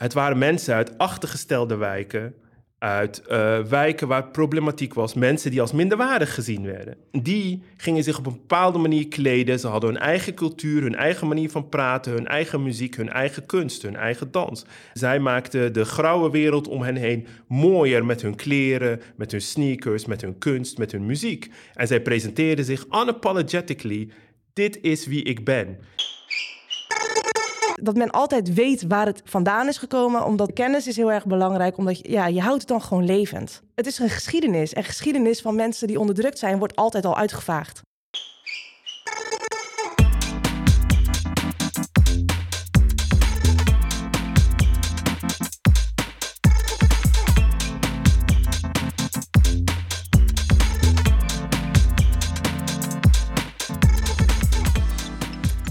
Het waren mensen uit achtergestelde wijken, uit eh, wijken waar problematiek was. Mensen die als minderwaardig gezien werden. Die gingen zich op een bepaalde manier kleden. Ze hadden hun eigen cultuur, hun eigen manier van praten, hun eigen muziek, hun eigen kunst, hun eigen dans. Zij maakten de grauwe wereld om hen heen mooier met hun kleren, met hun sneakers, met hun kunst, met hun muziek. En zij presenteerden zich unapologetically. Dit is wie ik ben dat men altijd weet waar het vandaan is gekomen. Omdat kennis is heel erg belangrijk. Omdat je, ja, je houdt het dan gewoon levend. Het is een geschiedenis. En geschiedenis van mensen die onderdrukt zijn, wordt altijd al uitgevaagd.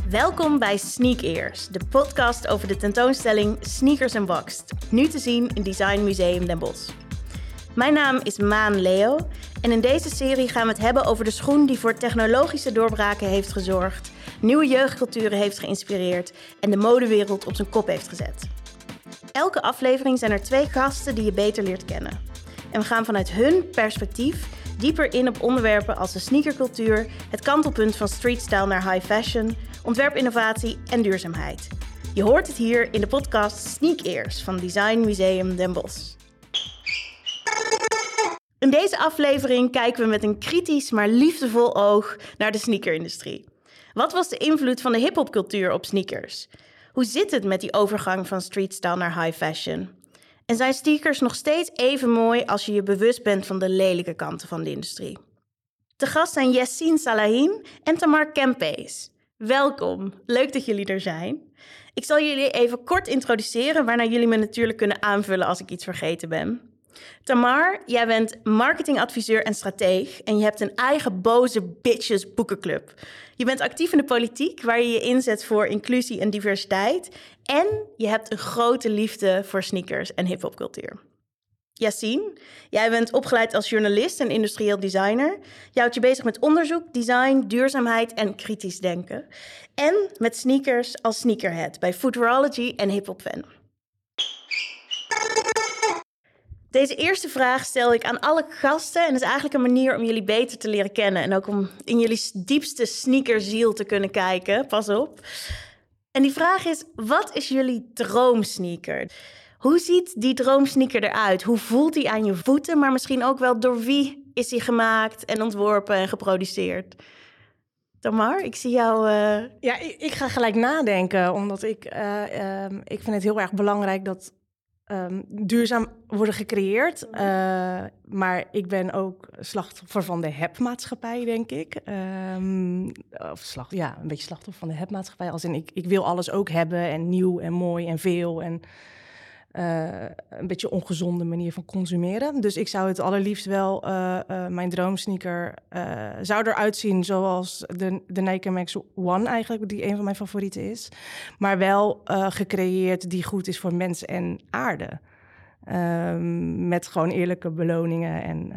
Welkom bij Sneak Ears, de podcast over de tentoonstelling Sneakers Unboxed, nu te zien in Design Museum Den Bosch. Mijn naam is Maan Leo en in deze serie gaan we het hebben over de schoen die voor technologische doorbraken heeft gezorgd, nieuwe jeugdculturen heeft geïnspireerd en de modewereld op zijn kop heeft gezet. Elke aflevering zijn er twee gasten die je beter leert kennen. En we gaan vanuit hun perspectief dieper in op onderwerpen als de sneakercultuur, het kantelpunt van streetstyle naar high fashion, ontwerpinnovatie en duurzaamheid. Je hoort het hier in de podcast Sneak Ears van Design Museum Den Bosch. In deze aflevering kijken we met een kritisch maar liefdevol oog naar de sneakerindustrie. Wat was de invloed van de hip-hopcultuur op sneakers? Hoe zit het met die overgang van streetstyle naar high fashion? En zijn sneakers nog steeds even mooi als je je bewust bent van de lelijke kanten van de industrie? Te gast zijn Yassine Salahin en Tamar Kempees. Welkom, leuk dat jullie er zijn. Ik zal jullie even kort introduceren, waarna jullie me natuurlijk kunnen aanvullen als ik iets vergeten ben. Tamar, jij bent marketingadviseur en strateeg en je hebt een eigen boze bitches boekenclub. Je bent actief in de politiek, waar je je inzet voor inclusie en diversiteit. En je hebt een grote liefde voor sneakers en hip-hopcultuur. Yassine, jij bent opgeleid als journalist en industrieel designer. Je houdt je bezig met onderzoek, design, duurzaamheid en kritisch denken. En met sneakers als sneakerhead bij Futurology en Hip Hop Fan. Deze eerste vraag stel ik aan alle gasten en is eigenlijk een manier om jullie beter te leren kennen en ook om in jullie diepste sneakerziel te kunnen kijken. Pas op. En die vraag is: wat is jullie droomsneaker? Hoe ziet die droomsneaker eruit? Hoe voelt die aan je voeten? Maar misschien ook wel door wie is die gemaakt en ontworpen en geproduceerd? Tamar, ik zie jou. Uh... Ja, ik, ik, ga gelijk nadenken, omdat ik, uh, ik vind het heel erg belangrijk dat um, duurzaam worden gecreëerd. Uh, maar ik ben ook slachtoffer van de hebmaatschappij, denk ik. Um, of slacht, ja, een beetje slachtoffer van de hebmaatschappij. Als in, ik, ik wil alles ook hebben en nieuw en mooi en veel. En uh, een beetje ongezonde manier van consumeren. Dus ik zou het allerliefst wel, uh, uh, mijn droomsneaker zou eruit zien zoals de, de Nike Max One eigenlijk, die een van mijn favorieten is. Maar wel gecreëerd die goed is voor mens en aarde. Ehm, met gewoon eerlijke beloningen en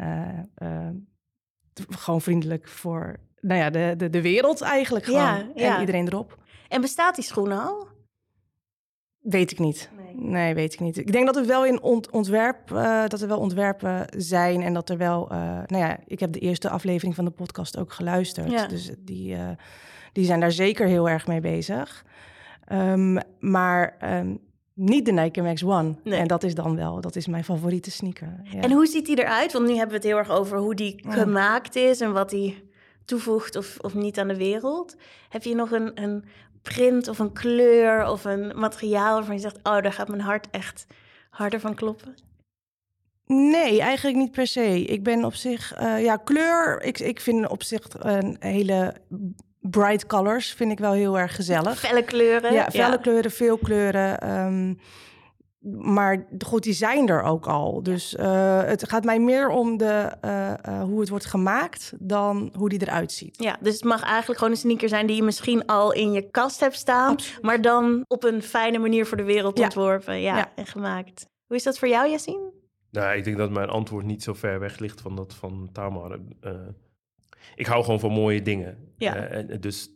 gewoon vriendelijk voor nou ja, de, de, de wereld eigenlijk gewoon. Ja, ja. En iedereen erop. En bestaat die schoen al? Weet ik niet. Nee. weet ik niet. Ik denk dat er wel in ontwerp, uh, dat er wel ontwerpen zijn en dat er wel, uh, nou ja, ik heb de eerste aflevering van de podcast ook geluisterd. Ja. Dus die, uh, die zijn daar zeker heel erg mee bezig. Um, maar um, niet de Nike Max One. Nee. En dat is dan wel, dat is mijn favoriete sneaker. Ja. En hoe ziet die eruit? Want nu hebben we het heel erg over hoe die gemaakt is en wat die toevoegt of, of niet aan de wereld. Heb je nog een, een print of een kleur of een materiaal waarvan je zegt: Oh, daar gaat mijn hart echt harder van kloppen? Nee, eigenlijk niet per se. Ik ben op zich, uh, ja, kleur. Ik, ik vind op zich een hele bright colors vind ik wel heel erg gezellig. Felle kleuren. Ja, felle kleuren, veel kleuren. Um, maar goed, die zijn er ook al. Dus uh, het gaat mij meer om de, uh, uh, hoe het wordt gemaakt dan hoe die eruit ziet. Ja, dus het mag eigenlijk gewoon een sneaker zijn die je misschien al in je kast hebt staan, Absoluut. maar dan op een fijne manier voor de wereld ja. ontworpen ja, ja, en gemaakt. Hoe is dat voor jou, Yassine? Nou, ik denk dat mijn antwoord niet zo ver weg ligt van dat van Tamar. ik hou gewoon van mooie dingen. Ja. dus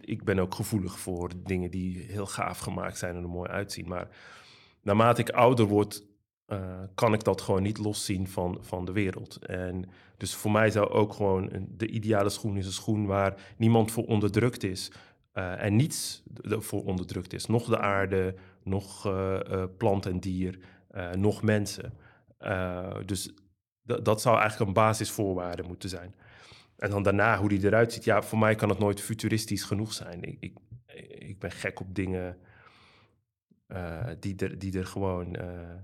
ik ben ook gevoelig voor dingen die heel gaaf gemaakt zijn en er mooi uitzien. Maar naarmate ik ouder word, eh, kan ik dat gewoon niet loszien van, van de wereld. En dus voor mij zou ook gewoon de ideale schoen is een schoen waar niemand voor onderdrukt is. eh, en niets voor onderdrukt is. Nog de aarde, nog eh, plant en dier, nog mensen. Dus dat zou eigenlijk een basisvoorwaarde moeten zijn. En dan daarna, hoe die eruit ziet. Ja, voor mij kan het nooit futuristisch genoeg zijn. Ik, ik ben gek op dingen eh, die, er, die er gewoon eh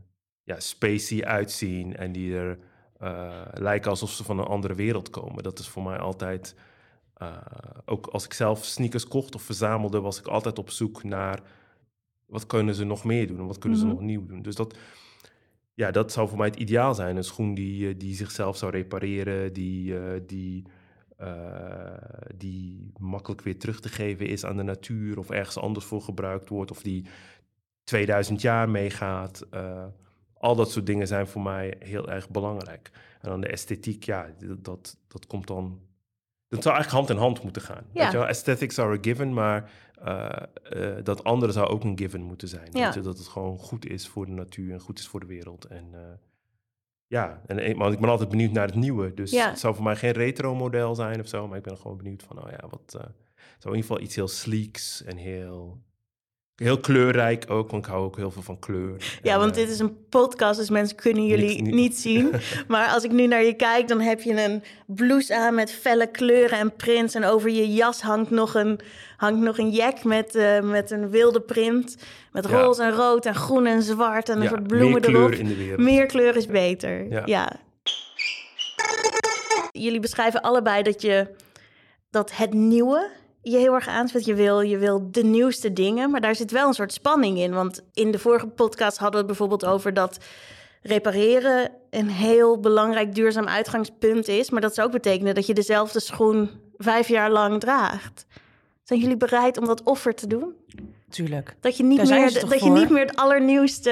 ja, spacey uitzien. En die er eh, lijken alsof ze van een andere wereld komen. Dat is voor mij altijd... ook als ik zelf sneakers kocht of verzamelde... was ik altijd op zoek naar... wat kunnen ze nog meer doen? En wat kunnen Mhm. ze nog nieuw doen? Dus dat... Ja, dat zou voor mij het ideaal zijn. Een schoen die, die zichzelf zou repareren, die, die, die makkelijk weer terug te geven is aan de natuur of ergens anders voor gebruikt wordt of die 2000 jaar meegaat. Eh, al dat soort dingen zijn voor mij heel erg belangrijk. En dan de esthetiek, ja, dat, dat, komt dan... Dat zou eigenlijk hand in hand moeten gaan. Ja. Weet je wel? Aesthetics are a given, maar eh, eh, dat andere zou ook een given moeten zijn. Ja. Weet je? Dat het gewoon goed is voor de natuur en goed is voor de wereld. En ja, en, want ik ben altijd benieuwd naar het nieuwe. Dus Ja. het zou voor mij geen retro-model zijn of zo, maar ik ben gewoon benieuwd van, oh ja, wat... het zou in ieder geval iets heel sleeks en heel... Heel kleurrijk ook, want ik hou ook heel veel van kleur. Ja, En, want eh, dit is een podcast, dus mensen kunnen jullie Niet- zien. Maar als ik nu naar je kijk, dan heb je een blouse aan met felle kleuren en prints. En over je jas hangt nog een, hangt nog een jack met, eh, met een wilde print. Met Ja. roze en rood en groen en zwart en een ja, soort bloemen meer kleur erop. in de wereld. Meer kleur is beter. Ja. Ja. Jullie beschrijven allebei dat je dat het nieuwe je heel erg aanspreekt. Je wil, je wil de nieuwste dingen, maar daar zit wel een soort spanning in. Want in de vorige podcast hadden we het bijvoorbeeld over dat repareren een heel belangrijk duurzaam uitgangspunt is. Maar dat zou ook betekenen dat je dezelfde schoen vijf jaar lang draagt. Zijn jullie bereid om dat offer te doen? Tuurlijk. Dat je niet, Daar meer, dat je niet meer het allernieuwste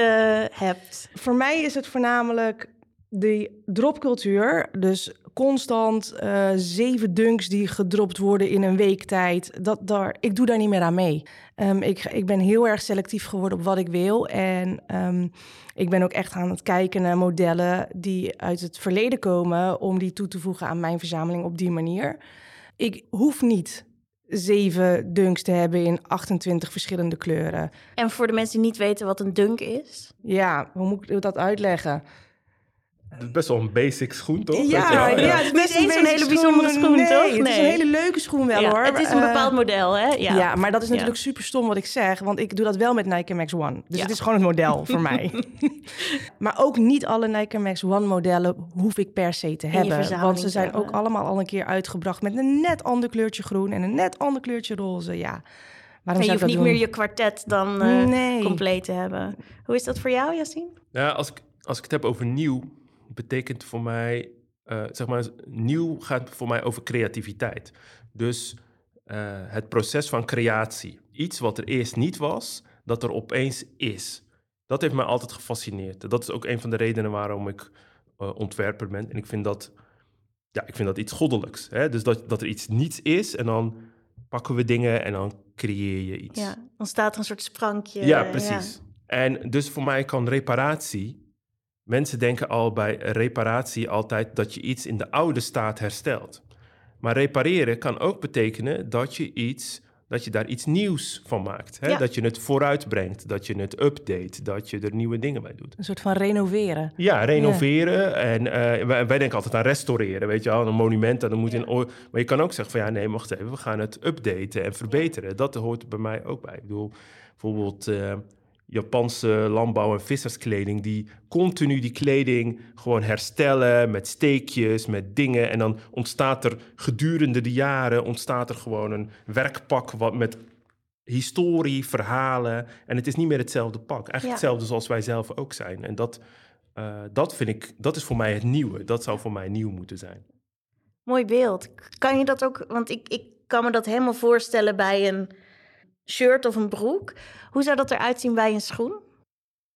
hebt. Voor mij is het voornamelijk de dropcultuur. Dus constant eh, zeven dunks die gedropt worden in een week tijd. Dat, daar, ik doe daar niet meer aan mee. Ehm, ik, ik ben heel erg selectief geworden op wat ik wil. En ehm, ik ben ook echt aan het kijken naar modellen die uit het verleden komen... om die toe te voegen aan mijn verzameling op die manier. Ik hoef niet zeven dunks te hebben in 28 verschillende kleuren. En voor de mensen die niet weten wat een dunk is. Ja, hoe moet ik dat uitleggen? Het is best wel een basic schoen, toch? Ja, ja, het is best een hele bijzondere schoen, nee, toch? Het is Nee. een hele leuke schoen wel, Ja, hoor. het is een Eh, bepaald model, hè? Ja. Ja. maar dat is natuurlijk Ja. super stom wat ik zeg, want ik doe dat wel met Nike Max One. Dus Ja. het is gewoon het model voor mij. maar ook niet alle Nike Max One modellen hoef ik per se te hebben. Want ze zijn ook allemaal al een keer uitgebracht met een net ander kleurtje groen en een net ander kleurtje roze. Ja, waarom En je hoeft dat niet doen? meer je kwartet dan eh, Nee. compleet te hebben. Hoe is dat voor jou, Yassine? Ja, als ik, als ik het heb over nieuw, betekent voor mij, eh, zeg maar, nieuw gaat voor mij over creativiteit. Dus eh, het proces van creatie. Iets wat er eerst niet was, dat er opeens is. Dat heeft mij altijd gefascineerd. Dat is ook een van de redenen waarom ik eh, ontwerper ben. En ik vind dat, ja, ik vind dat iets goddelijks. Hè? Dus dat, dat er iets niets is en dan pakken we dingen en dan creëer je iets. Ja, dan staat er een soort sprankje. Ja, precies. En dus voor mij kan reparatie. Mensen denken al bij reparatie altijd dat je iets in de oude staat herstelt. Maar repareren kan ook betekenen dat je iets, dat je daar iets nieuws van maakt. Hè? Ja. Dat je het vooruitbrengt, dat je het update, dat je er nieuwe dingen bij doet. Een soort van renoveren. Ja, renoveren. En eh, wij, wij denken altijd aan restaureren, weet je wel. Een monument, en dan moet in... oor- Maar je kan ook zeggen van, ja, nee, wacht even. We gaan het updaten en verbeteren. Dat hoort er bij mij ook bij. Ik bedoel, bijvoorbeeld eh, Japanse landbouw- en visserskleding... die continu die kleding gewoon herstellen met steekjes, met dingen. En dan ontstaat er gedurende de jaren... ontstaat er gewoon een werkpak wat met historie, verhalen. En het is niet meer hetzelfde pak. Eigenlijk Ja. hetzelfde zoals wij zelf ook zijn. En dat, eh, dat vind ik, dat is voor mij het nieuwe. Dat zou voor mij nieuw moeten zijn. Mooi beeld. Kan je dat ook, want ik, ik kan me dat helemaal voorstellen bij een shirt of een broek. Hoe zou dat eruit zien bij een schoen?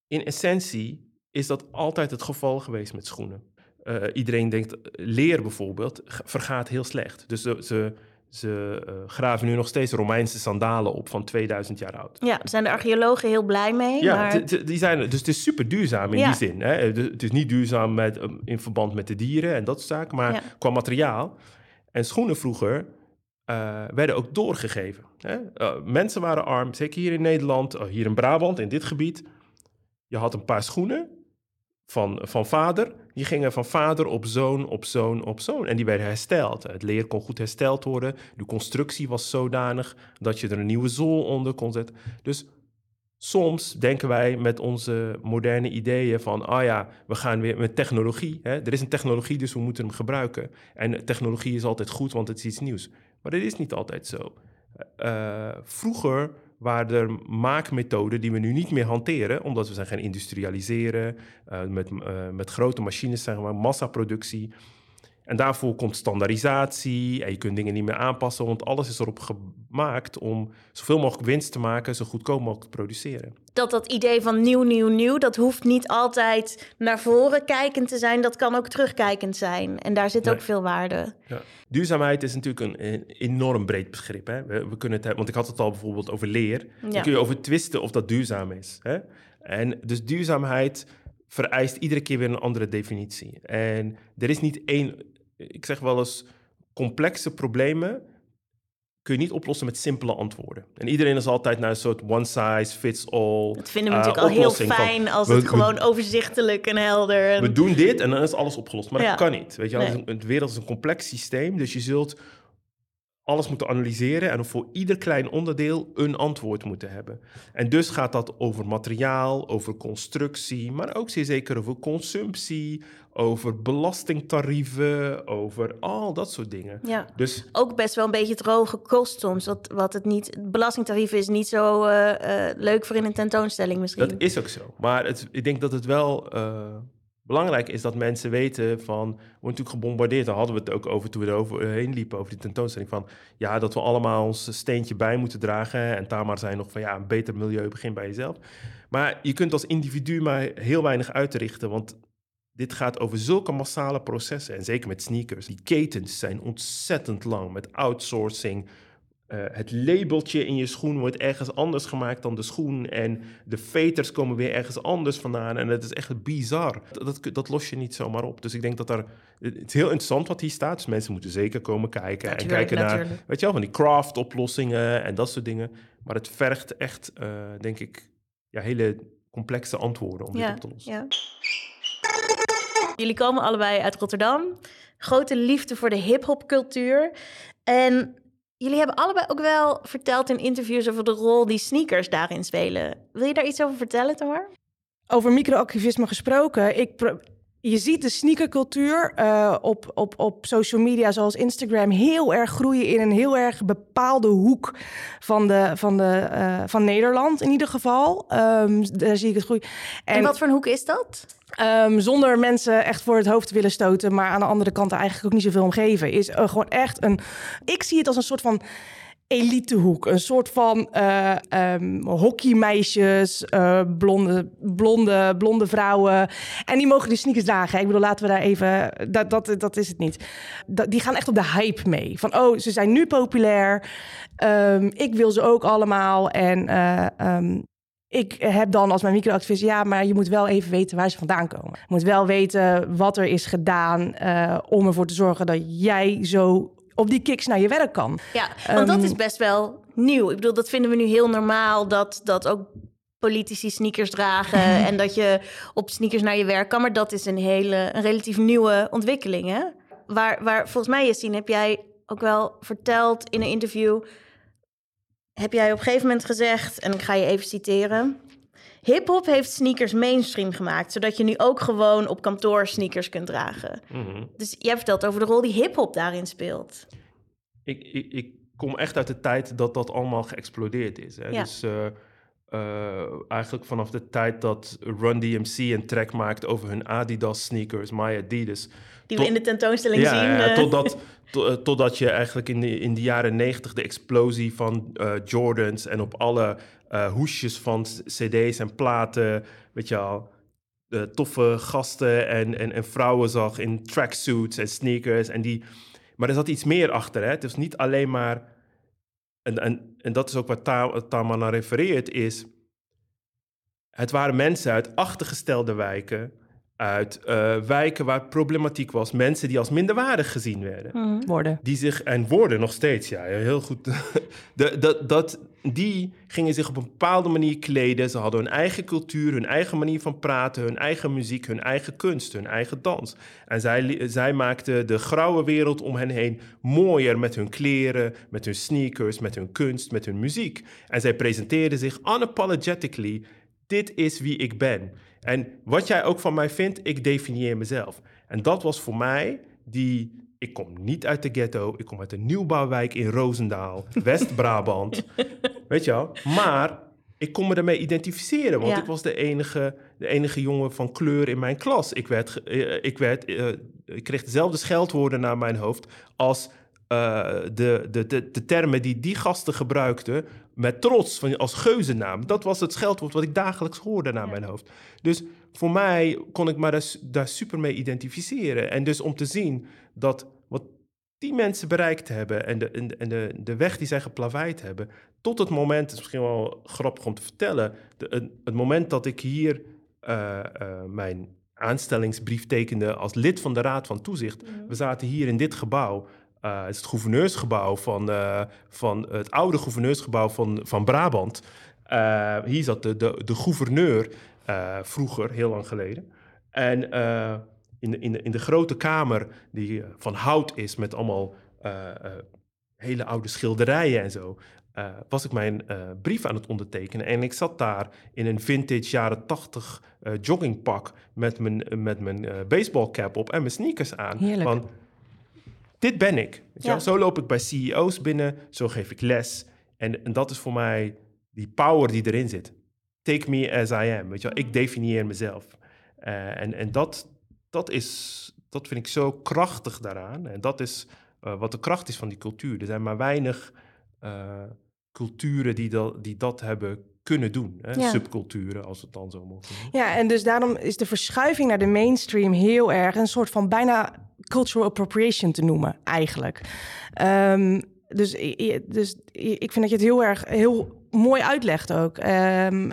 In essentie is dat altijd het geval geweest met schoenen. Eh, iedereen denkt, leer bijvoorbeeld, vergaat heel slecht. Dus ze, ze, ze eh, graven nu nog steeds Romeinse sandalen op van 2000 jaar oud. Ja, daar zijn de archeologen heel blij mee. Ja, maar... die zijn, dus het is super duurzaam in Ja. die zin. Hè? Het is niet duurzaam met, um, in verband met de dieren en dat soort zaken, maar Ja. qua materiaal. En schoenen vroeger eh, werden ook doorgegeven. Hè? Eh, mensen waren arm, zeker hier in Nederland, eh, hier in Brabant, in dit gebied. Je had een paar schoenen van, van vader. Die gingen van vader op zoon, op zoon, op zoon. En die werden hersteld. Het leer kon goed hersteld worden. De constructie was zodanig dat je er een nieuwe zool onder kon zetten. Dus soms denken wij met onze moderne ideeën van... ah ja, we gaan weer met technologie. Hè? Er is een technologie, dus we moeten hem gebruiken. En technologie is altijd goed, want het is iets nieuws. Maar dat is niet altijd zo. Eh, vroeger waren er maakmethoden die we nu niet meer hanteren, omdat we zijn gaan industrialiseren, eh, met, eh, met grote machines, zeg maar, massaproductie. En daarvoor komt standaardisatie en je kunt dingen niet meer aanpassen, want alles is erop gemaakt om zoveel mogelijk winst te maken, zo goedkoop mogelijk te produceren. dat dat idee van nieuw, nieuw, nieuw, dat hoeft niet altijd naar voren kijkend te zijn. Dat kan ook terugkijkend zijn. En daar zit ook veel waarde. Ja. Duurzaamheid is natuurlijk een, een enorm breed begrip. Hè? We, we kunnen het hebben, want ik had het al bijvoorbeeld over leer. Ja. Dan kun je over twisten of dat duurzaam is. Hè? En dus duurzaamheid vereist iedere keer weer een andere definitie. En er is niet één, ik zeg wel eens, complexe problemen kun je niet oplossen met simpele antwoorden. En iedereen is altijd naar een soort one size fits all. Dat vinden we eh, natuurlijk al heel fijn als het we- gewoon overzichtelijk en helder. En... we doen dit en dan is alles opgelost. Maar Ja. dat kan niet. Weet je. Nee. Het wereld is een complex systeem. Dus je zult alles moeten analyseren en voor ieder klein onderdeel een antwoord moeten hebben. En dus gaat dat over materiaal, over constructie, maar ook zeer zeker over consumptie, over belastingtarieven, over al dat soort dingen. Ja. Dus Ook best wel een beetje droge kost soms. Wat, wat het niet, belastingtarief is niet zo eh, eh, leuk voor in een tentoonstelling misschien. Dat is ook zo. Maar het, ik denk dat het wel eh, belangrijk is dat mensen weten van... We worden natuurlijk gebombardeerd. Daar hadden we het ook over toen we eroverheen liepen, over die tentoonstelling. Van ja, dat we allemaal ons steentje bij moeten dragen. En Tamar zei nog van ja, een beter milieu begint bij jezelf. Maar je kunt als individu maar heel weinig uitrichten. Want dit gaat over zulke massale processen. En zeker met sneakers. Die ketens zijn ontzettend lang met outsourcing... Eh, het labeltje in je schoen wordt ergens anders gemaakt dan de schoen. En de veters komen weer ergens anders vandaan. En het is echt bizar. Dat, dat, dat los je niet zomaar op. Dus ik denk dat er... Het is heel interessant wat hier staat. Dus mensen moeten zeker komen kijken. en kijken naar, natuurlijk. weet je wel, van die craft oplossingen en dat soort dingen. Maar het vergt echt, eh, denk ik, ja, hele complexe antwoorden om dit op te lossen. ja. Jullie komen allebei uit Rotterdam. Grote liefde voor de hip-hop cultuur. En jullie hebben allebei ook wel verteld in interviews over de rol die sneakers daarin spelen. Wil je daar iets over vertellen, Tamar? Over microactivisme gesproken. Ik je ziet de sneakercultuur eh, op, op, op social media zoals Instagram heel erg groeien in een heel erg bepaalde hoek van, de, van, de, eh, van Nederland in ieder geval. Ehm, daar zie ik het groeien. En, wat voor een hoek is dat? Ehm, zonder mensen echt voor het hoofd te willen stoten, maar aan de andere kant eigenlijk ook niet zoveel om geven, is eh, gewoon echt een. Ik zie het als een soort van elitehoek, een soort van eh ehm, hockeymeisjes, eh, blonde, blonde, blonde vrouwen. En die mogen die sneakers dragen. Ik bedoel, laten we daar even. Dat, dat, dat is het niet. Dat, die gaan echt op de hype mee. Van oh, ze zijn nu populair. Ehm, ik wil ze ook allemaal. En eh, ehm, ik heb dan als mijn microactivist, ja, maar je moet wel even weten waar ze vandaan komen. Je moet wel weten wat er is gedaan om ervoor te zorgen dat jij zo op die kicks naar je werk kan. Ja, want dat Ehm, is best wel nieuw. Ik bedoel, dat vinden we nu heel normaal dat, dat ook politici sneakers dragen en dat je op sneakers naar je werk kan. Maar dat is een hele, een relatief nieuwe ontwikkeling, hè? Waar, waar volgens mij, Yassine, heb jij ook wel verteld in een interview... heb jij op een gegeven moment gezegd, en ik ga je even citeren... Hip-hop heeft sneakers mainstream gemaakt, zodat je nu ook gewoon op kantoor sneakers kunt dragen. Mhm. Dus jij vertelt over de rol die hip-hop daarin speelt. ik, ik, ik kom echt uit de tijd dat dat allemaal geëxplodeerd is. Hè? Ja. Dus eh, eh, eigenlijk vanaf de tijd dat Run DMC een track maakt over hun Adidas sneakers, My Adidas. Die Tot- we in de tentoonstelling Ja, zien. ja, eh. totdat, to- totdat je eigenlijk in de, in de jaren negentig de explosie van eh, Jordans en op alle eh, hoesjes van cd's en platen, weet je al, toffe gasten en, en, en vrouwen zag in tracksuits en sneakers. En die, Maar er zat iets meer achter. Hè? Het is niet alleen maar. En, en, en dat is ook wat Ta- Tama naar refereert, is. Het waren mensen uit achtergestelde wijken, uit eh, wijken waar problematiek was, mensen die als minderwaardig gezien werden. worden. Die zich, en worden nog steeds, ja, heel goed. De, dat, dat, die gingen zich op een bepaalde manier kleden. Ze hadden hun eigen cultuur, hun eigen manier van praten, hun eigen muziek, hun eigen kunst, hun eigen dans. En zij, zij maakten de grauwe wereld om hen heen mooier met hun kleren, met hun sneakers, met hun kunst, met hun muziek. En zij presenteerden zich unapologetically. Dit is wie ik ben. En wat jij ook van mij vindt, ik definieer mezelf. En dat was voor mij die. Ik kom niet uit de ghetto, ik kom uit een nieuwbouwwijk in Roosendaal, West-Brabant. Weet je wel? Maar ik kon me daarmee identificeren, want Ja. ik was de enige, de enige jongen van kleur in mijn klas. Ik, werd, ge- eh, ik, werd, eh, ik kreeg dezelfde scheldwoorden naar mijn hoofd als eh, de, de, de, de termen die die gasten gebruikten met trots van, als geuzennaam. Dat was het scheldwoord wat ik dagelijks hoorde naar mijn hoofd. Dus voor mij kon ik me daar, daar super mee identificeren. En dus om te zien dat wat die mensen bereikt hebben en de, en de, de, weg die zij geplaveid hebben, tot het moment, het is misschien wel grappig om te vertellen, de, het, het moment dat ik hier eh, eh, mijn aanstellingsbrief tekende als lid van de Raad van Toezicht. We zaten hier in dit gebouw. Eh, het is het gouverneursgebouw van, eh, van het oude gouverneursgebouw van, van Brabant. Eh, hier zat de, de, de gouverneur eh, vroeger, heel lang geleden. En eh, in, de, in, de, in de grote kamer, die eh, van hout is met allemaal eh, eh, hele oude schilderijen en zo, eh, was ik mijn eh, brief aan het ondertekenen. En ik zat daar in een vintage jaren tachtig eh, joggingpak met mijn, met mijn eh, baseballcap op en mijn sneakers aan. Heerlijk. Van, dit ben ik. Weet Ja. Zo loop ik bij CEO's binnen, zo geef ik les. En, en dat is voor mij die power die erin zit. Take me as I am. Weet je wel? Ik definieer mezelf. Eh, en en dat, dat, is, dat vind ik zo krachtig daaraan. En dat is eh, wat de kracht is van die cultuur. Er zijn maar weinig eh, culturen die dat, die dat hebben kunnen doen. Hè? Ja. Subculturen, als het dan zo mogen. Ja, en dus daarom is de verschuiving naar de mainstream heel erg een soort van bijna cultural appropriation te noemen, eigenlijk. Ehm, dus, dus ik vind dat je het heel erg heel mooi uitlegt ook. Ehm,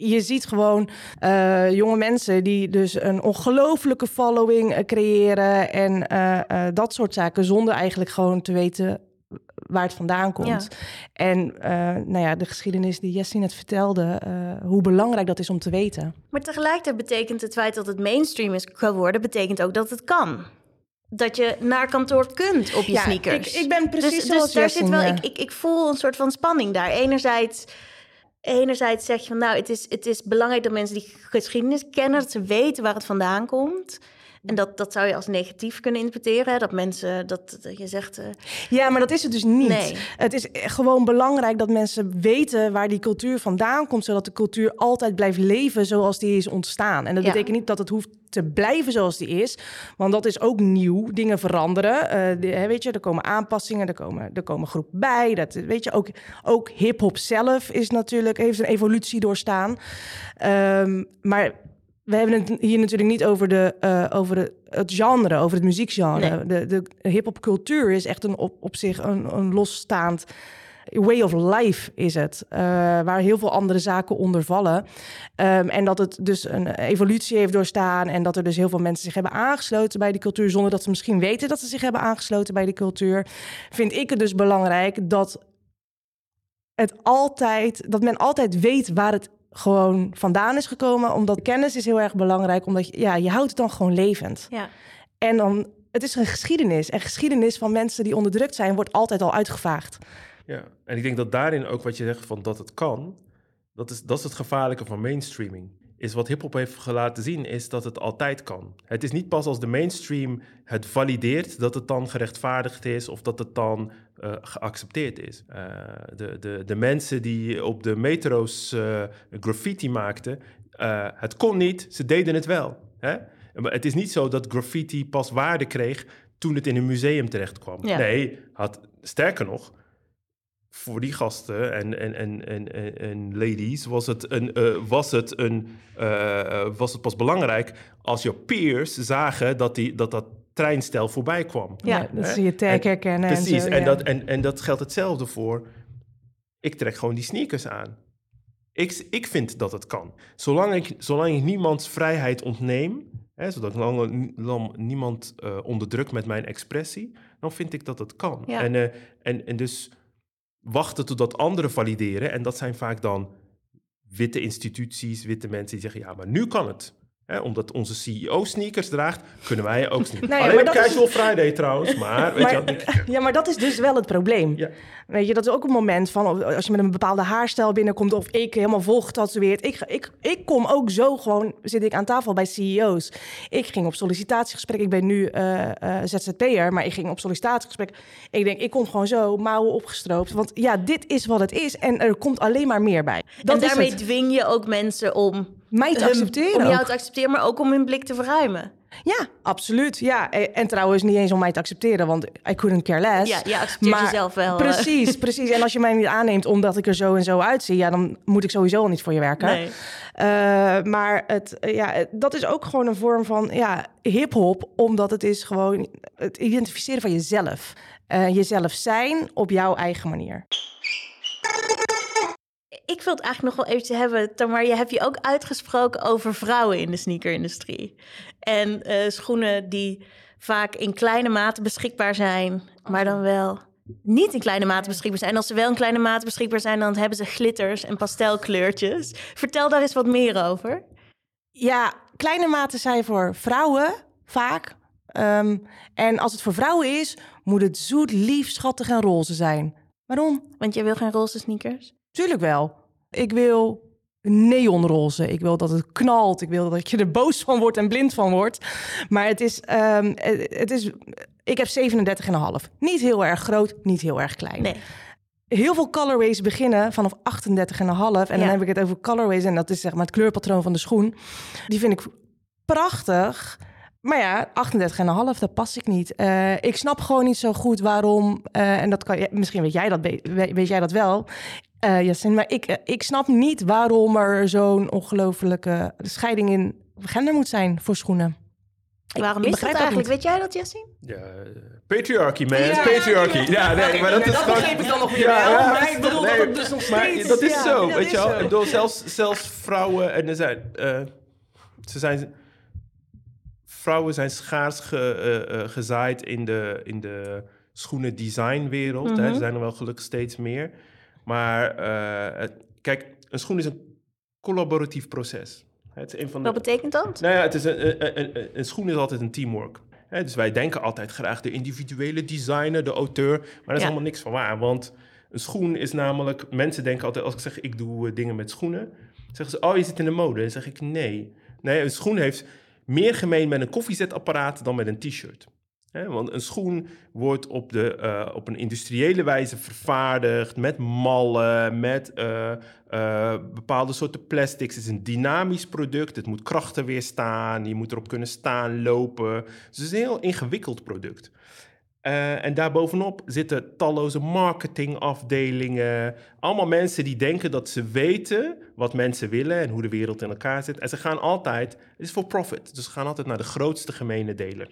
je ziet gewoon eh, jonge mensen die dus een ongelofelijke following eh, creëren en eh, dat soort zaken, zonder eigenlijk gewoon te weten waar het vandaan komt. En nou ja, de geschiedenis die Jessie net vertelde, hoe belangrijk dat is om te weten. Maar tegelijkertijd betekent het feit dat het mainstream is geworden, betekent ook dat het kan. Dat je naar kantoor kunt op je Ja, sneakers. ik- ik ben precies dus, zoals dus daar zit wel, ja. ik, ik, ik voel een soort van spanning daar. Enerzijds, enerzijds zeg je van nou, het is, het is belangrijk dat mensen die geschiedenis kennen, dat ze weten waar het vandaan komt. En dat, dat zou je als negatief kunnen interpreteren. hè, Dat mensen, dat, dat je zegt, eh, Ja, maar dat is het dus niet. Nee. Het is gewoon belangrijk dat mensen weten waar die cultuur vandaan komt, zodat de cultuur altijd blijft leven zoals die is ontstaan. En dat Ja. betekent niet dat het hoeft te blijven zoals die is, want dat is ook nieuw. Dingen veranderen. Eh, de- weet je, er komen aanpassingen, er komen, er komen groepen bij. Dat, weet je, ook, ook hip-hop zelf is natuurlijk, heeft een evolutie doorstaan. Ehm, maar we hebben het hier natuurlijk niet over, de, eh, over de, het genre, over het muziekgenre. De, de hip-hop cultuur is echt een, op, op zich een, een losstaand way of life is het. eh, waar heel veel andere zaken onder vallen. Ehm, en dat het dus een evolutie heeft doorstaan. En dat er dus heel veel mensen zich hebben aangesloten bij die cultuur. zonder dat ze misschien weten dat ze zich hebben aangesloten bij die cultuur. Vind ik het dus belangrijk dat het altijd, dat men altijd weet waar het gewoon vandaan is gekomen. Omdat kennis is heel erg belangrijk. Omdat je, ja, je houdt het dan gewoon levend. ja. En dan, het is een geschiedenis. En geschiedenis van mensen die onderdrukt zijn, wordt altijd al uitgevaagd. Ja, en ik denk dat daarin ook wat je zegt van dat het kan, dat is, dat is het gevaarlijke van mainstreaming. Is wat hip-hop heeft laten zien, is dat het altijd kan. Het is niet pas als de mainstream het valideert dat het dan gerechtvaardigd is of dat het dan eh, geaccepteerd is. Eh, de, de, de mensen die op de metro's eh, graffiti maakten, het kon niet, ze deden het wel. Hè? Maar het is niet zo dat graffiti pas waarde kreeg toen het in een museum terecht kwam. Ja. Nee, had, sterker nog, voor die gasten en, en, en, en, en, en ladies was het, een, eh, was, het een, eh, was het pas belangrijk als je peers zagen dat die, dat, dat treinstijl voorbij kwam. Ja, dat zie je tag En- herkennen Precies, en zo. en, dat, en, en dat geldt hetzelfde voor... Ik trek gewoon die sneakers aan. Ik, ik vind dat het kan. Zolang ik, zolang ik niemands vrijheid ontneem... Hè, zodat ik lang, lang niemand eh, onderdruk met mijn expressie... dan vind ik dat het kan. Ja. En, eh, en, en dus wachten totdat anderen valideren... en dat zijn vaak dan witte instituties, witte mensen die zeggen... ja, maar nu kan het. Hè, omdat onze CEO sneakers draagt, kunnen wij ook sneakers. Nou ja, Alleen maar op dat is- Casual Friday trouwens, maar... Weet je, Maar- Ja, maar dat is dus wel het probleem. Ja. Weet je, dat is ook een moment van als je met een bepaalde haarstijl binnenkomt of ik helemaal vol getatoeëerd. Ik, ga- ik, ik kom ook zo gewoon, zit ik aan tafel bij CEO's. Ik ging op sollicitatiegesprek. Ik ben nu eh eh, ZZP'er, maar ik ging op sollicitatiegesprek. Ik denk, ik kom gewoon zo, mouwen opgestroopt. Want ja, dit is wat het is en er komt alleen maar meer bij. Dat en daarmee dwing je ook mensen om mij te accepteren Om jou ook. te accepteren, maar ook om hun blik te verruimen. Ja, absoluut. Ja, en, en trouwens niet eens om mij te accepteren, want I couldn't care less. Ja, je accepteert Maar- jezelf wel. eh. Precies, precies. En als je mij niet aanneemt omdat ik er zo en zo uitzie, ja, dan moet ik sowieso al niet voor je werken. Nee. Eh, maar het, eh, ja, dat is ook gewoon een vorm van ja, hip-hop, omdat het is gewoon het identificeren van jezelf. Jezelf zijn op jouw eigen manier. Ik wil het eigenlijk nog wel eventjes hebben, Tamar. Je hebt je ook uitgesproken over vrouwen in de sneakerindustrie. En eh, schoenen die vaak in kleine mate beschikbaar zijn, maar dan wel niet in kleine mate beschikbaar zijn. En als ze wel in kleine mate beschikbaar zijn, dan hebben ze glitters en pastelkleurtjes. Vertel daar eens wat meer over. Ja, kleine maten zijn voor vrouwen vaak. Ehm, en als het voor vrouwen is, moet het zoet, lief, schattig en roze zijn. Waarom? Want jij wil geen roze sneakers. Tuurlijk wel. Ik wil neonroze. Ik wil dat het knalt. Ik wil dat je er boos van wordt en blind van wordt. Maar het is, ehm, het is ik heb 37,5. Niet heel erg groot, niet heel erg klein. Nee. Heel veel colorways beginnen vanaf 38,5. En dan Ja. heb ik het over colorways. En dat is zeg maar het kleurpatroon van de schoen. Die vind ik prachtig. Maar ja, 38,5, dat pas ik niet. Eh, ik snap gewoon niet zo goed waarom. eh, en dat kan je, misschien weet jij dat, weet jij dat wel. Eh Yassine, maar ik, eh, ik snap niet waarom er zo'n ongelofelijke scheiding in gender moet zijn voor schoenen. Ik- Waarom ik is dat begrijp eigenlijk? niet. Weet jij dat, Jessie? Ja, eh, patriarchy, man. Ja, patriarchy. ja, Ja, nee, maar dat nee, is dat gewoon... begreep ik dan nog weer wel, maar ik bedoel dat het dus nog maar steeds- dat is ja, zo, dat weet je wel. Ik bedoel, zelfs, zelfs vrouwen... En er zijn... eh, ze zijn... Vrouwen zijn schaars ge, gezaaid in de, in de schoenen designwereld. hè. Mhm. Er zijn er wel gelukkig steeds meer. Maar eh, het- kijk, een schoen is een collaboratief proces. Het is een van de, Wat betekent dat? nou ja, het is een, een, een, een- schoen is altijd een teamwork. Dus wij denken altijd graag de individuele designer, de auteur. Maar daar is Ja. allemaal niks van waar. Want een schoen is namelijk... Mensen denken altijd, als ik zeg ik doe eh, dingen met schoenen... zeggen ze, oh, je zit in de mode. Dan zeg ik, nee. Nee, een schoen heeft meer gemeen met een koffiezetapparaat dan met een t-shirt. Want een schoen wordt op, de, eh, op een industriële wijze vervaardigd met mallen, met eh, eh, bepaalde soorten plastics. Het is een dynamisch product, het moet krachten weerstaan, je moet erop kunnen staan, lopen. Dus het is een heel ingewikkeld product. En daarbovenop zitten talloze marketingafdelingen. Allemaal mensen die denken dat ze weten wat mensen willen en hoe de wereld in elkaar zit. En ze gaan altijd, het is voor profit, dus ze gaan altijd naar de grootste gemene deler.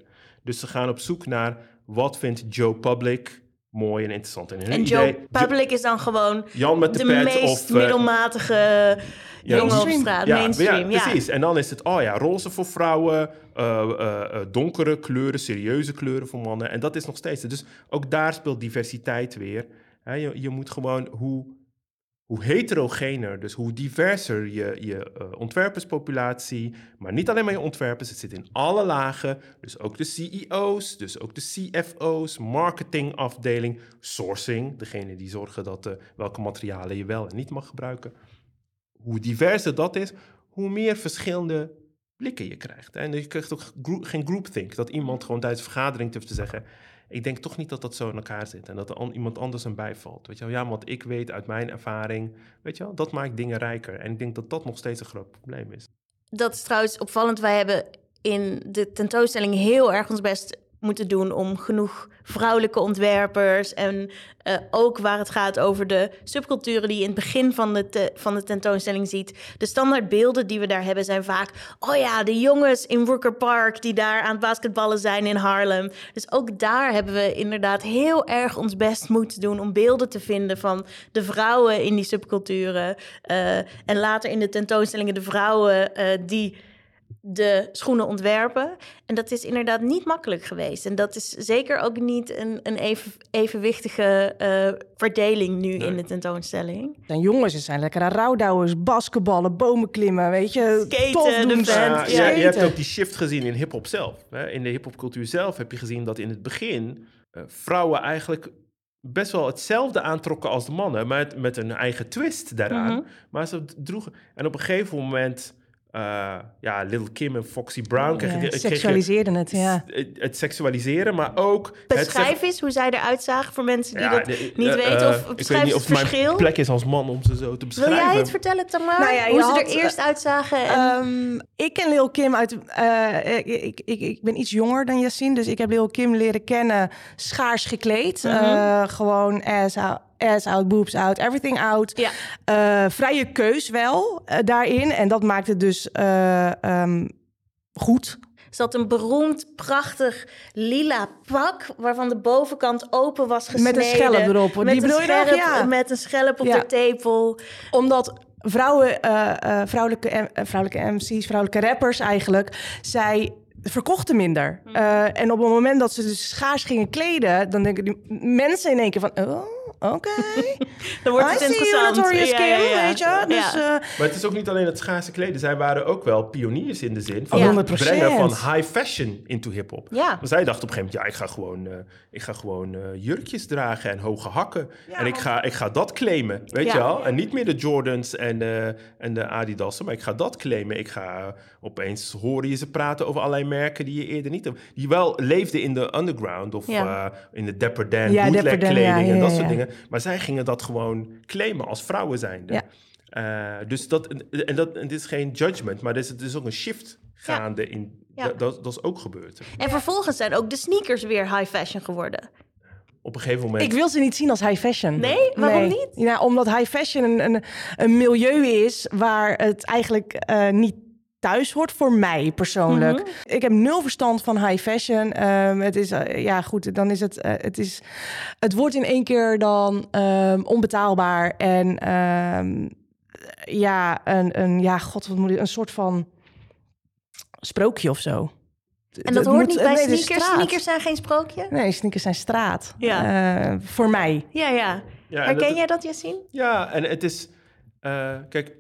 Dus ze gaan op zoek naar wat vindt Joe Public mooi en interessant. En, hun En idee- Joe Public is dan gewoon Jan met de, de pet meest of... eh, middelmatige jongen op straat. ja, mainstream, ja, precies. En dan is het, oh ja, roze voor vrouwen, eh, eh, donkere kleuren, serieuze kleuren voor mannen. En dat is nog steeds. Dus ook daar speelt diversiteit weer. Je, je moet gewoon hoe, hoe heterogener, dus hoe diverser je, je eh, ontwerperspopulatie, maar niet alleen maar je ontwerpers, het zit in alle lagen. Dus ook de CEO's, dus ook de CFO's, marketingafdeling, sourcing, degene die zorgen dat eh, welke materialen je wel en niet mag gebruiken hoe diverser dat is, hoe meer verschillende blikken je krijgt. En je krijgt ook geen groupthink. Dat iemand gewoon tijdens vergadering durft te zeggen... ik denk toch niet dat dat zo in elkaar zit... en dat er an- iemand anders aan bijvalt. Weet je wel? Ja, want ik weet uit mijn ervaring... weet je wel, dat maakt dingen rijker. En ik denk dat dat nog steeds een groot probleem is. Dat is trouwens opvallend. Wij hebben in de tentoonstelling heel erg ons best moeten doen om genoeg vrouwelijke ontwerpers en eh, ook waar het gaat over de subculturen die je in het begin van de, van de tentoonstelling ziet. De standaardbeelden die we daar hebben zijn vaak, oh ja, de jongens in Rooker Park die daar aan het basketballen zijn in Harlem. Dus ook daar hebben we inderdaad heel erg ons best moeten doen om beelden te vinden van de vrouwen in die subculturen. Eh, en later in de tentoonstellingen de vrouwen eh, die de schoenen ontwerpen. En dat is inderdaad niet makkelijk geweest. En dat is zeker ook niet een, een even, evenwichtige eh, verdeling nu in de tentoonstelling. En jongens, het zijn lekkere rouwdouwers, basketballen, bomen klimmen, weet je. Skaten, tof de Ja, ja. je, je hebt ook die shift gezien in hip-hop zelf. Hè? In de hip-hopcultuur zelf heb je gezien dat in het begin eh, vrouwen eigenlijk best wel hetzelfde aantrokken als de mannen, maar met, met een eigen twist daaraan. Mhm. Maar ze droegen. En op een gegeven moment, eh, ja, Little Kim en Foxy Brown kregen, Ja, seksualiseerden het, ja. het, het seksualiseren, maar ook het Beschrijf eens hoe zij eruit zagen voor mensen die Ja, dat de- niet eh, weten. eh, Of ik weet niet of het mijn plek is als man om ze zo te Wil beschrijven. jij het vertellen, Tamar? Nou ja, hoe ze had, er eh, eerst uitzagen? En... Ehm, ik ken Lil Kim uit... eh, ik, ik, ik, ik ben iets jonger dan Yassine, dus ik heb Lil Kim leren kennen schaars gekleed. Mhm. Eh, gewoon out, ass out, boobs out, everything out. ja. Eh, vrije keus wel eh, daarin. En dat maakt het dus eh, ehm, goed. Ze had een beroemd, prachtig lila pak... waarvan de bovenkant open was gesneden. Met een schelp erop. Die Met, een, bedoel je nog? scherp, Ja. met een schelp op Ja. de tepel. Omdat vrouwen, vrouwelijke, vrouwelijke MC's, vrouwelijke rappers eigenlijk, zij verkochten minder. Hm. Eh, en op het moment dat ze dus schaars gingen kleden, dan denken die mensen in één keer van, oh, oké. Dan wordt I het you, interessant. Notorious Ja, Kim, ja, ja. weet je. Dus, eh, Maar het is ook niet alleen het schaarse kleden. Zij waren ook wel pioniers in de zin van Ja. het 100%. brengen van high fashion into hip-hop. Ja. Want zij dacht op een gegeven moment, ja, ik ga gewoon, eh, ik ga gewoon eh, jurkjes dragen en hoge hakken. en ik ga, ik ga dat claimen, weet Ja. je wel? En niet meer de Jordans en, eh, en de Adidas'en, maar ik ga dat claimen. Ik ga opeens horen je ze praten over allerlei merken die je eerder niet hebt. Die wel leefden in de underground of Ja. eh, in de Dapper Dan, Ja, bootleg Dapper Dan, kleding ja, en ja, dat ja, soort ja. Dingen. Maar zij gingen dat gewoon claimen als vrouwen zijnde. Ja. Eh, dus dat, en dat, en dit is geen judgment, maar er is, is ook een shift gaande in. Ja. Dat, dat, is ook gebeurd. En vervolgens zijn ook de sneakers weer high fashion geworden. Op een gegeven moment. ik wil ze niet zien als high fashion. Nee? Waarom Nee. niet? Ja, omdat high fashion een, een, een milieu is waar het eigenlijk eh, niet thuis hoort voor mij persoonlijk. Mhm. Ik heb nul verstand van high fashion. Ehm, het is, eh, ja goed, dan is het, eh, het is, het wordt in één keer dan ehm, onbetaalbaar en ehm, ja, een, een, ja, god, wat moet ik, een soort van sprookje of zo. En dat hoort moet- niet bij nee, sneakers. Sneakers zijn geen sprookje. Nee, sneakers zijn straat. Ja. Eh, voor mij. Ja, ja. Ja, en Herken dat- jij dat, Yassine? Ja, en het is. eh, kijk,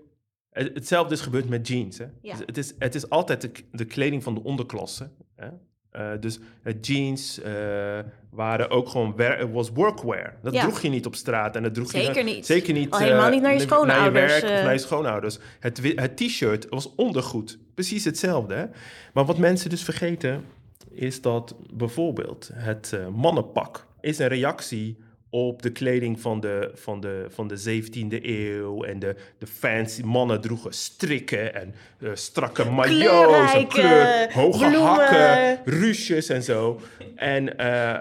hetzelfde is gebeurd met jeans. Hè? Ja. Dus het, is, het is altijd de, de kleding van de onderklasse. Hè? Eh, dus het jeans eh, waren ook gewoon was workwear. Dat Ja. droeg je niet op straat en dat droeg je Zeker niet. Zeker niet. Al helemaal eh, niet naar je Naar schoonouders, je werk of naar je schoonouders. Het, het t-shirt was ondergoed. Precies hetzelfde. Hè? Maar wat mensen dus vergeten is dat bijvoorbeeld het mannenpak is een reactie op de kleding van de, van de, van de 17e eeuw. En de, de fancy mannen droegen strikken en eh, strakke maillots. en kleur, hoge bloemen. hakken, ruches en zo. En eh,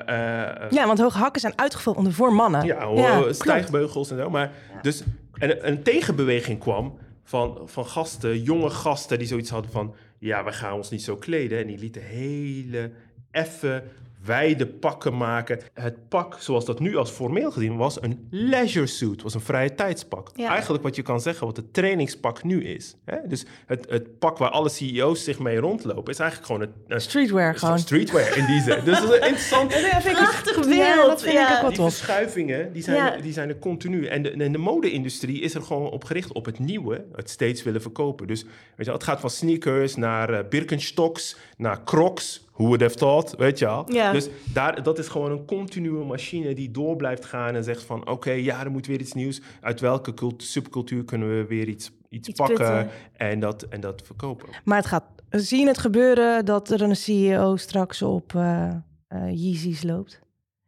eh, Ja, want hoge hakken zijn uitgevonden voor mannen. ja, hoor, stijgbeugels en zo. Maar dus, en een tegenbeweging kwam van, van gasten, jonge gasten, die zoiets hadden van... Ja, we gaan ons niet zo kleden. En die lieten hele effe, wijde pakken maken. Het pak, zoals dat nu als formeel gezien was, een leisure suit. was een vrije tijdspak. Ja. Eigenlijk wat je kan zeggen, wat het trainingspak nu is. Hè? Dus het, het pak waar alle CEO's zich mee rondlopen, is eigenlijk gewoon een- Streetwear gewoon. streetwear in die zin. Dus dat is een interessant... Prachtig beeld. Ja, dat vind ik ook wel Die verschuivingen, die zijn, Ja. er, die zijn er continu. En de, en de mode-industrie is er gewoon op gericht op het nieuwe, het steeds willen verkopen. Dus weet je, het gaat van sneakers naar eh, Birkenstocks, naar Crocs, who would have thought, weet je al. Ja. Dus daar, dat is gewoon een continue machine die door blijft gaan en zegt van, oké, ja, er moet weer iets nieuws. Uit welke cult- subcultuur kunnen we weer iets, iets, Iets pakken putten. en dat, en dat verkopen? Maar het gaat zien het gebeuren dat er een CEO straks op eh eh, Yeezys loopt.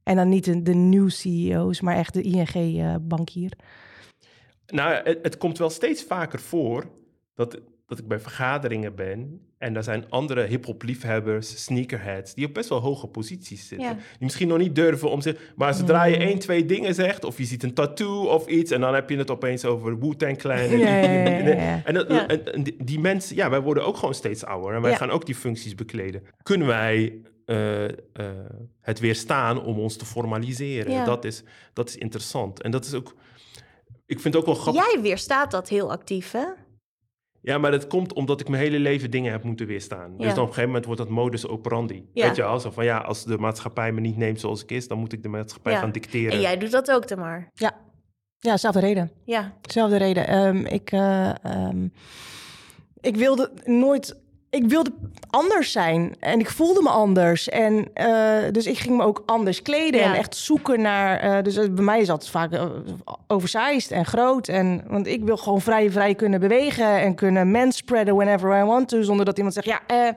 En dan niet de, de nieuwe CEO's, maar echt de ING-bankier. Nou, het, het komt wel steeds vaker voor dat dat ik bij vergaderingen ben en daar zijn andere hip-hop liefhebbers, sneakerheads, die op best wel hoge posities zitten. Ja. Die misschien nog niet durven om zich. Maar zodra je één, twee dingen zegt, of je ziet een tattoo of iets, en dan heb je het opeens over Wu-Tang Clan. en die- ja, ja. En, dat- die, die mensen, ja, wij worden ook gewoon steeds ouder en wij gaan ook die functies bekleden. Kunnen wij eh, eh, het weerstaan om ons te formaliseren? Dat, is, dat is interessant. En dat is ook. Ik vind het ook wel grappig. Jij weerstaat dat heel actief, hè? Ja, maar dat komt omdat ik mijn hele leven dingen heb moeten weerstaan. Dus dan op een gegeven moment wordt dat modus operandi. Ja. Weet je wel? Zo van ja, als de maatschappij me niet neemt zoals ik is, dan moet ik de maatschappij Ja. gaan dicteren. En jij doet dat ook, Tamar. Ja, ja zelfde reden. Ja, Zelfde reden. Ehm, ik, eh, ehm, ik wilde nooit. Ik wilde anders zijn en ik voelde me anders. En eh, dus ik ging me ook anders kleden Ja. en echt zoeken naar. eh, dus bij mij is dat vaak uh, oversized en groot. En, want ik wil gewoon vrij, vrij kunnen bewegen en kunnen manspreaden whenever I want to. Zonder dat iemand zegt: Ja, eh,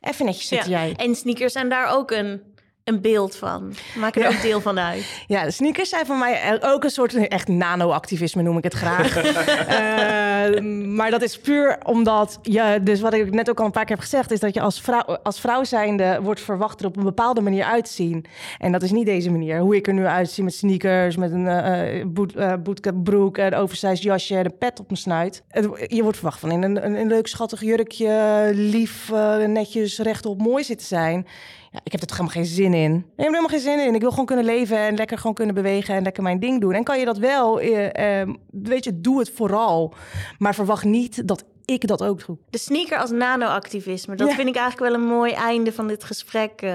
even netjes zitten ja. jij. En sneakers zijn daar ook een, een beeld van. Maken er Ja. ook deel van uit. Ja, de sneakers zijn voor mij ook een soort echt nano-activisme, noem ik het graag. Eh, maar dat is puur omdat je, dus wat ik net ook al een paar keer heb gezegd, is dat je als vrouw, als vrouw zijnde wordt verwacht er op een bepaalde manier uit te zien. En dat is niet deze manier. Hoe ik er nu uitzie met sneakers, met een eh, boot, eh, bootcapbroek, een oversized jasje en een pet op mijn snuit. Het- je wordt verwacht van in een, een, een leuk schattig jurkje, lief, eh, netjes, rechtop, mooi zitten zijn. Ja, ik heb er toch helemaal geen zin in. Ik heb er helemaal geen zin in. Ik wil gewoon kunnen leven en lekker gewoon kunnen bewegen en lekker mijn ding doen. En kan je dat wel, eh, eh, weet je, doe het vooral. Maar verwacht niet dat ik dat ook doe. De sneaker als nano-activisme. Dat Ja. vind ik eigenlijk wel een mooi einde van dit gesprek. eh,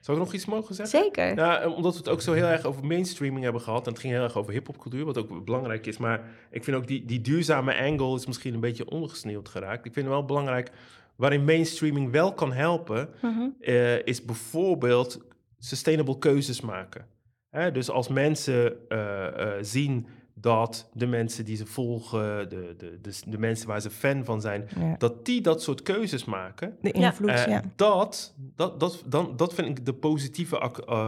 Zou ik nog iets mogen zeggen? zeker. Ja, eh, omdat we het ook zo heel erg over mainstreaming hebben gehad. En het ging heel erg over hip-hopcultuur, wat ook belangrijk is. Maar ik vind ook die, die duurzame angle is misschien een beetje ondergesneeuwd geraakt. Ik vind het wel belangrijk. Waarin mainstreaming wel kan helpen, Mhm. eh, is bijvoorbeeld sustainable keuzes maken. Hè, dus als mensen eh, eh, zien dat de mensen die ze volgen, de, de, de, de mensen waar ze fan van zijn, Ja. dat die dat soort keuzes maken, De invloed, ja. dat, dat, dat, dan, dat vind ik de positieve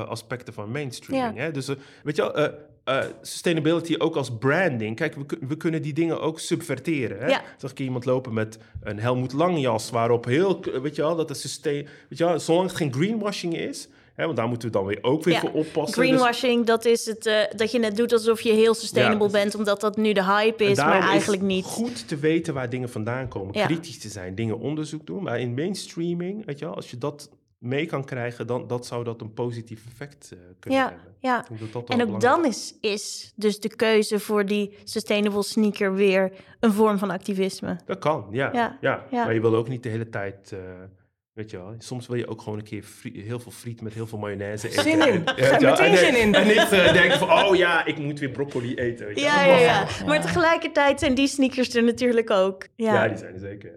aspecten van mainstreaming. Hè? Dus weet je wel, eh, sustainability ook als branding. Kijk, we, we kunnen die dingen ook subverteren. Hè? Ja. Zag ik iemand lopen met een Helmoet Lang jas waarop heel, weet je wel, dat is sustain, weet je wel, zolang het geen greenwashing is, want daar moeten we dan weer ook weer Ja. voor oppassen. Dus- Greenwashing, dat is het eh, dat je net doet alsof je heel sustainable Ja. bent, omdat dat nu de hype is, maar eigenlijk het niet. goed te weten waar dingen vandaan komen. Ja. Kritisch te zijn, dingen onderzoek doen. Maar in mainstreaming, weet je wel, als je dat mee kan krijgen, dan dat zou dat een positief effect eh, kunnen Ja, hebben. ja. Dat dat En ook dan is, is dus de keuze voor die sustainable sneaker weer een vorm van activisme. Dat kan, ja. Ja, ja, ja. Maar je wil ook niet de hele tijd, eh, weet je wel, soms wil je ook gewoon een keer heel veel friet met heel veel mayonaise eten. Zin in. Wel, meteen en- zin in. En niet eh, denken van, oh ja, ik moet weer broccoli eten. Weet Ja, ja, ja. Maar tegelijkertijd zijn die sneakers er natuurlijk ook. Ja. Ja, die zijn er zeker.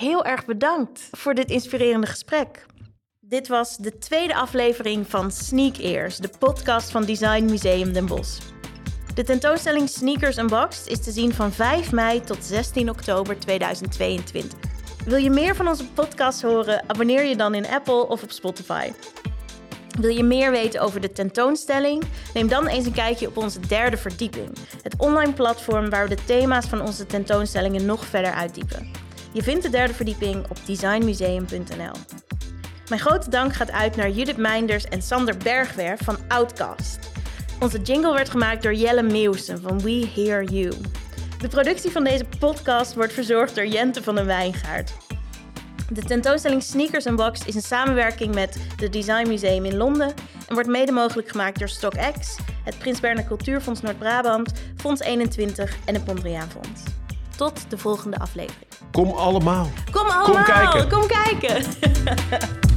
Heel erg bedankt voor dit inspirerende gesprek. Dit was de tweede aflevering van Sneak Ears, de podcast van Design Museum Den Bosch. De tentoonstelling Sneakers Unboxed is te zien van 5 mei tot 16 oktober 2022. Wil je meer van onze podcast horen? Abonneer je dan in Apple of op Spotify. Wil je meer weten over de tentoonstelling? Neem dan eens een kijkje op onze derde verdieping, het online platform waar we de thema's van onze tentoonstellingen nog verder uitdiepen. Je vindt de derde verdieping op designmuseum.nl. Mijn grote dank gaat uit naar Judith Meinders en Sander Bergwerf van Outcast. Onze jingle werd gemaakt door Jelle Meeuwsen van We Hear You. De productie van deze podcast wordt verzorgd door Jente van den Wijngaard. De tentoonstelling Sneakers Unboxed is een samenwerking met het Design Museum in Londen en wordt mede mogelijk gemaakt door StockX, het Prins Bernhard Cultuurfonds Noord-Brabant, Fonds 21 en het Mondriaan Fonds. Tot de volgende aflevering. Kom allemaal. Kom allemaal, kijken. Kom kijken.